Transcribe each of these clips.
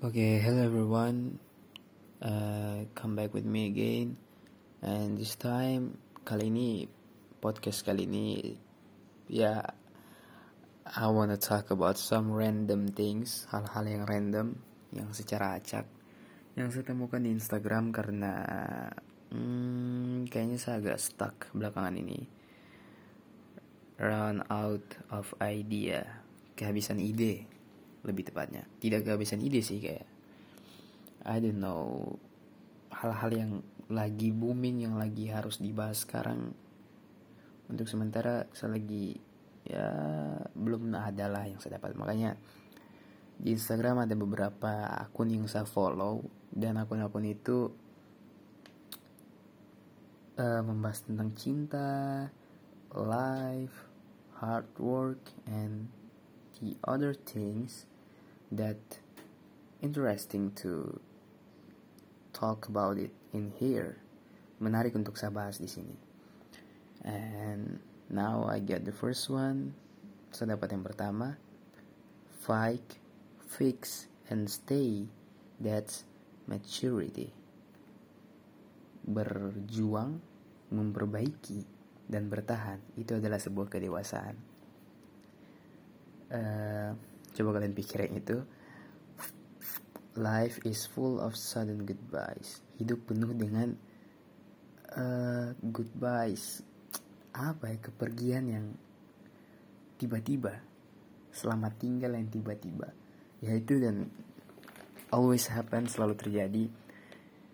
Okay, hello everyone. Uh, come back with me again. And this time, kali ini podcast kali ini, ya, I wanna talk about some random things, hal-hal yang random, yang secara acak, yang saya temukan di Instagram karena, hmm, kayaknya saya agak stuck belakangan ini. Run out of idea, kehabisan ide, lebih tepatnya. Tidak kehabisan ide sih kayak, I don't know, hal-hal yang lagi booming yang lagi harus dibahas sekarang. Untuk sementara saya lagi ya belum ada lah yang saya dapat. Makanya di Instagram ada beberapa akun yang saya follow dan akun-akun itu uh, membahas tentang cinta, life, hard work, and the other things that interesting to talk about it in here. Menarik untuk saya bahas di sini. And now I get the first one. Saya dapat yang pertama. Fight, fix, and stay. That's maturity. Berjuang, memperbaiki, dan bertahan. Itu adalah sebuah kedewasaan. Uh, coba kalian pikirin itu. Life is full of sudden goodbyes. Hidup penuh dengan uh, goodbyes. Apa ya kepergian yang tiba-tiba. Selamat tinggal yang tiba-tiba. Ya itu dan always happen selalu terjadi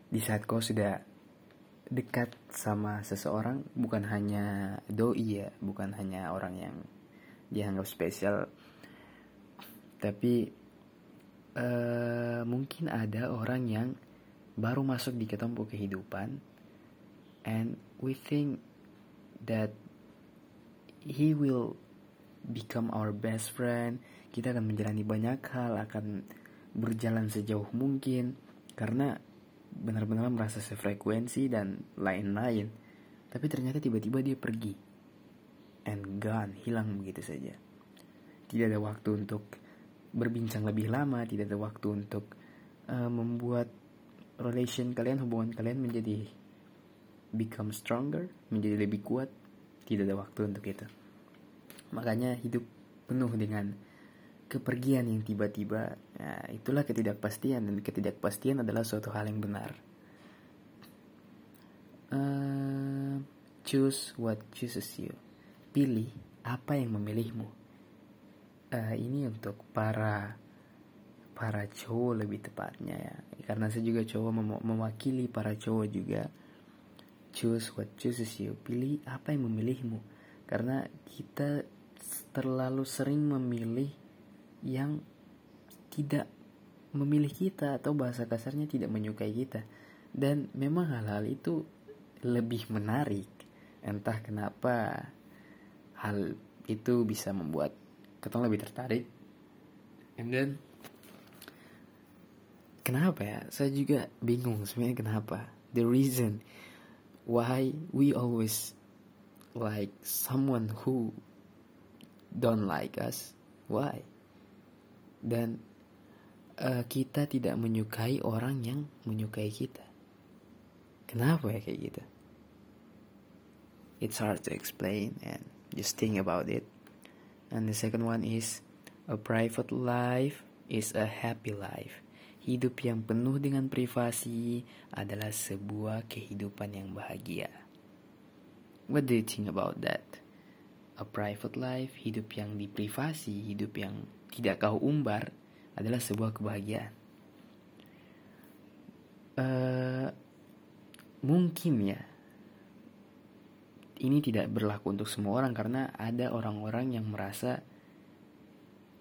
di saat kau sudah dekat sama seseorang bukan hanya doi ya bukan hanya orang yang dianggap spesial tapi uh, mungkin ada orang yang baru masuk di ketompo kehidupan and we think that he will become our best friend. Kita akan menjalani banyak hal akan berjalan sejauh mungkin karena benar-benar merasa sefrekuensi dan lain-lain. Tapi ternyata tiba-tiba dia pergi and gone hilang begitu saja. Tidak ada waktu untuk berbincang lebih lama, tidak ada waktu untuk uh, membuat relation kalian, hubungan kalian menjadi become stronger, menjadi lebih kuat. Tidak ada waktu untuk itu. Makanya hidup penuh dengan kepergian yang tiba-tiba. Nah, itulah ketidakpastian dan ketidakpastian adalah suatu hal yang benar. Uh, choose what chooses you. Pilih apa yang memilihmu uh, ini untuk para para cowok lebih tepatnya ya. Karena saya juga cowok mem mewakili para cowok juga. Choose what chooses you. Pilih apa yang memilihmu. Karena kita terlalu sering memilih yang tidak memilih kita atau bahasa kasarnya tidak menyukai kita. Dan memang hal-hal itu lebih menarik. Entah kenapa hal itu bisa membuat kita lebih tertarik. And then kenapa ya? Saya juga bingung sebenarnya kenapa. The reason why we always like someone who don't like us. Why? Dan uh, kita tidak menyukai orang yang menyukai kita. Kenapa ya kayak gitu? It's hard to explain and just think about it and the second one is a private life is a happy life. Hidup yang penuh dengan privasi adalah sebuah kehidupan yang bahagia. What do you think about that? A private life hidup yang diprivasi hidup yang tidak kau umbar adalah sebuah kebahagiaan. Uh, mungkin ya ini tidak berlaku untuk semua orang karena ada orang-orang yang merasa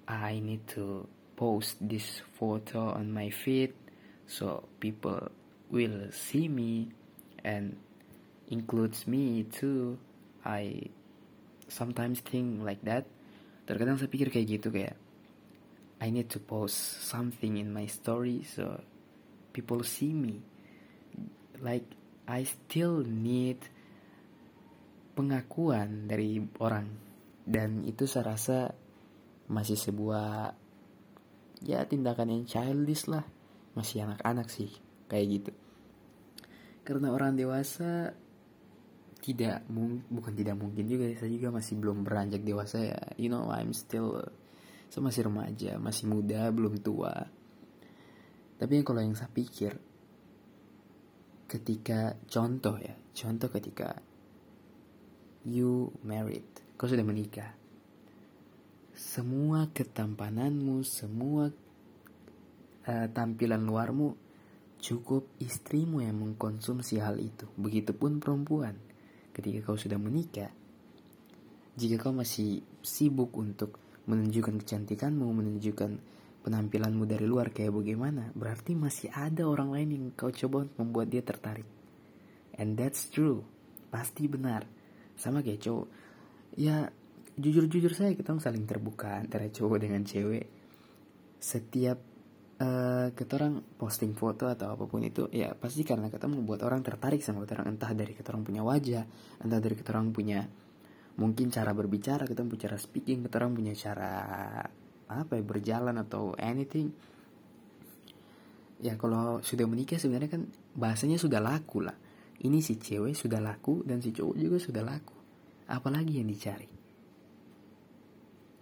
I need to post this photo on my feed so people will see me and includes me too. I sometimes think like that. Terkadang saya pikir kayak gitu kayak I need to post something in my story so people see me. Like I still need pengakuan dari orang. Dan itu saya rasa masih sebuah ya tindakan yang childish lah. Masih anak-anak sih kayak gitu. Karena orang dewasa tidak bukan tidak mungkin juga saya juga masih belum beranjak dewasa ya. You know I'm still saya masih remaja masih muda belum tua. Tapi kalau yang saya pikir ketika contoh ya contoh ketika you married kau sudah menikah semua ketampananmu semua uh, tampilan luarmu cukup istrimu yang mengkonsumsi hal itu begitupun perempuan ketika kau sudah menikah jika kau masih sibuk untuk menunjukkan kecantikanmu menunjukkan penampilanmu dari luar kayak bagaimana, berarti masih ada orang lain yang kau coba membuat dia tertarik. And that's true. Pasti benar. Sama kayak cowok. Ya, jujur-jujur saya kita saling terbuka antara cowok dengan cewek. Setiap uh, kita orang posting foto atau apa pun itu, ya pasti karena kita membuat orang tertarik sama kita orang. Entah dari kita orang punya wajah, entah dari kita orang punya mungkin cara berbicara, kita punya cara speaking, kita orang punya cara apa ya berjalan atau anything ya kalau sudah menikah sebenarnya kan bahasanya sudah laku lah ini si cewek sudah laku dan si cowok juga sudah laku. Apalagi yang dicari?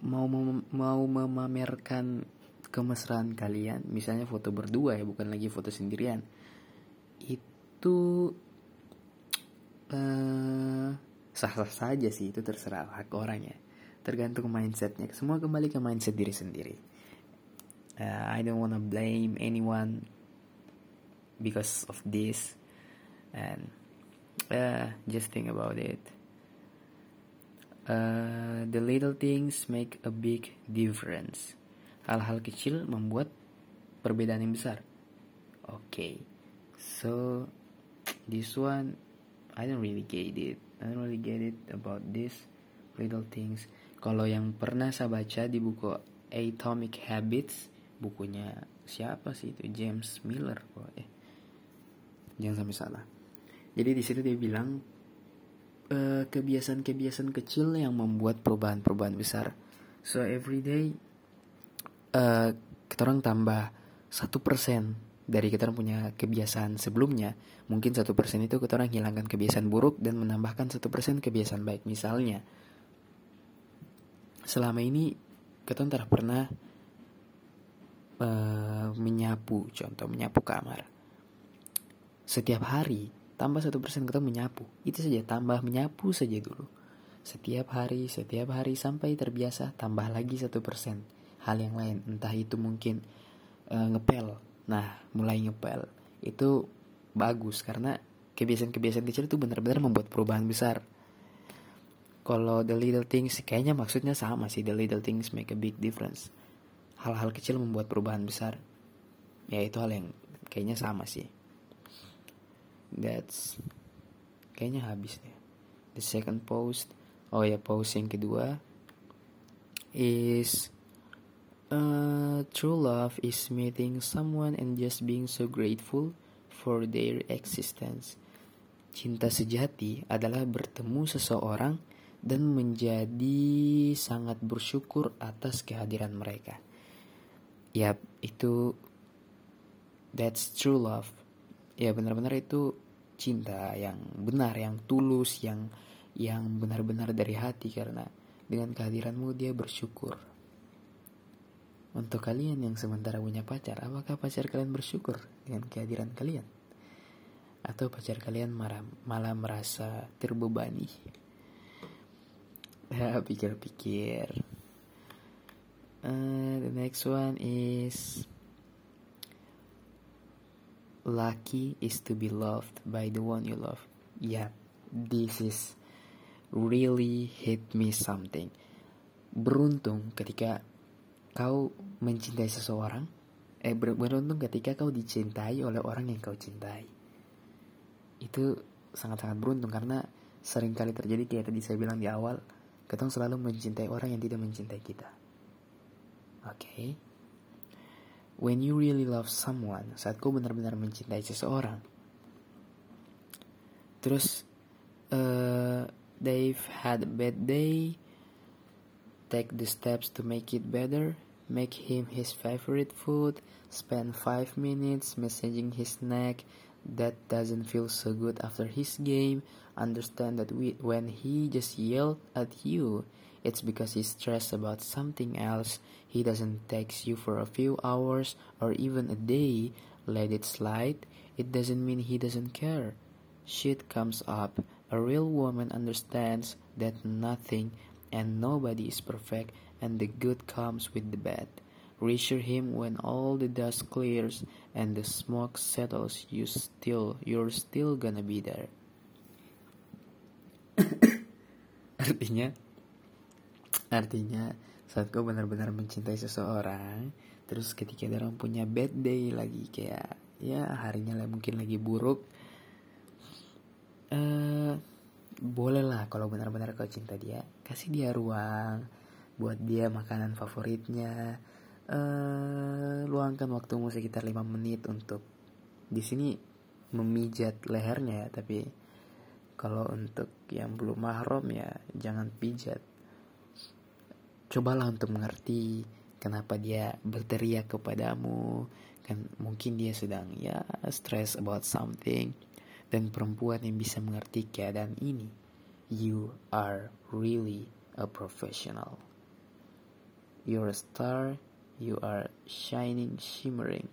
Mau mem mau memamerkan kemesraan kalian misalnya foto berdua ya bukan lagi foto sendirian. Itu uh, sah-sah saja sih itu terserah hak orangnya tergantung mindsetnya. Semua kembali ke mindset diri sendiri. Uh, I don't wanna blame anyone because of this and uh, just think about it. Uh, the little things make a big difference. Hal-hal kecil membuat perbedaan yang besar. Oke okay. so this one I don't really get it. I don't really get it about this little things. Kalau yang pernah saya baca di buku Atomic Habits, bukunya siapa sih itu? James Miller kok eh. Jangan sampai salah. Jadi di situ dia bilang kebiasaan kebiasaan-kebiasaan kecil yang membuat perubahan-perubahan besar. So every day uh, kita orang tambah satu persen dari kita orang punya kebiasaan sebelumnya. Mungkin satu persen itu kita orang hilangkan kebiasaan buruk dan menambahkan satu persen kebiasaan baik. Misalnya selama ini kita tidak pernah uh, menyapu contoh menyapu kamar. Setiap hari tambah satu persen kita menyapu itu saja tambah menyapu saja dulu setiap hari setiap hari sampai terbiasa tambah lagi satu persen hal yang lain entah itu mungkin uh, ngepel nah mulai ngepel itu bagus karena kebiasaan-kebiasaan kecil itu benar-benar membuat perubahan besar kalau the little things kayaknya maksudnya sama sih the little things make a big difference. Hal-hal kecil membuat perubahan besar. Ya itu hal yang kayaknya sama sih. That's kayaknya habis deh. The second post, oh ya post yang kedua is uh, true love is meeting someone and just being so grateful for their existence. Cinta sejati adalah bertemu seseorang dan menjadi sangat bersyukur atas kehadiran mereka. Ya, itu that's true love. Ya benar-benar itu cinta yang benar, yang tulus, yang yang benar-benar dari hati karena dengan kehadiranmu dia bersyukur. Untuk kalian yang sementara punya pacar, apakah pacar kalian bersyukur dengan kehadiran kalian? Atau pacar kalian malah, malah merasa terbebani? ya pikir-pikir uh, the next one is lucky is to be loved by the one you love yeah this is really hit me something beruntung ketika kau mencintai seseorang eh beruntung ketika kau dicintai oleh orang yang kau cintai itu sangat-sangat beruntung karena sering kali terjadi kayak tadi saya bilang di awal kita selalu mencintai orang yang tidak mencintai kita. Oke. Okay? When you really love someone, saat kau benar-benar mencintai seseorang, terus uh, they've had a bad day, take the steps to make it better, make him his favorite food, spend 5 minutes massaging his neck that doesn't feel so good after his game, understand that we, when he just yelled at you, it's because he's stressed about something else. He doesn't text you for a few hours or even a day. Let it slide. It doesn't mean he doesn't care. Shit comes up. A real woman understands that nothing and nobody is perfect and the good comes with the bad. Reassure him when all the dust clears and the smoke settles you still you're still gonna be there. Artinya Artinya saat gue benar-benar mencintai seseorang Terus ketika orang punya bad day lagi kayak Ya harinya lah mungkin lagi buruk uh, Boleh lah kalau benar-benar kau cinta dia. Kasih dia ruang Buat dia makanan favoritnya uh, Luangkan waktumu sekitar 5 menit untuk di sini memijat lehernya ya Tapi kalau untuk yang belum mahram ya jangan pijat cobalah untuk mengerti kenapa dia berteriak kepadamu. Kan mungkin dia sedang ya stress about something. Dan perempuan yang bisa mengerti keadaan ini you are really a professional. You're a star. You are shining shimmering.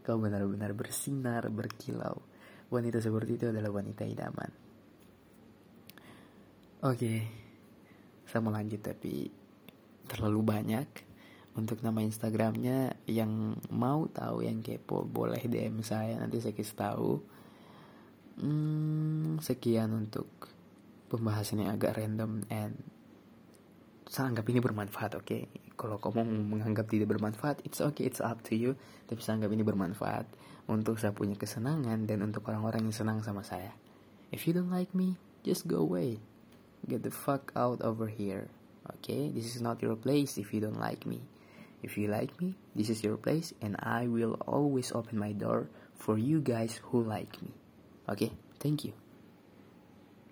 Kau benar-benar bersinar berkilau. Wanita seperti itu adalah wanita idaman. Oke. okay saya mau lanjut tapi terlalu banyak. Untuk nama Instagramnya yang mau tahu yang kepo boleh DM saya nanti saya kasih tahu. Hmm, sekian untuk pembahasan yang agak random and saya anggap ini bermanfaat oke? Okay? kalau kamu menganggap tidak bermanfaat it's okay it's up to you. Tapi saya anggap ini bermanfaat untuk saya punya kesenangan dan untuk orang-orang yang senang sama saya. If you don't like me just go away Get the fuck out over here. Okay? This is not your place if you don't like me. If you like me, this is your place, and I will always open my door for you guys who like me. Okay? Thank you.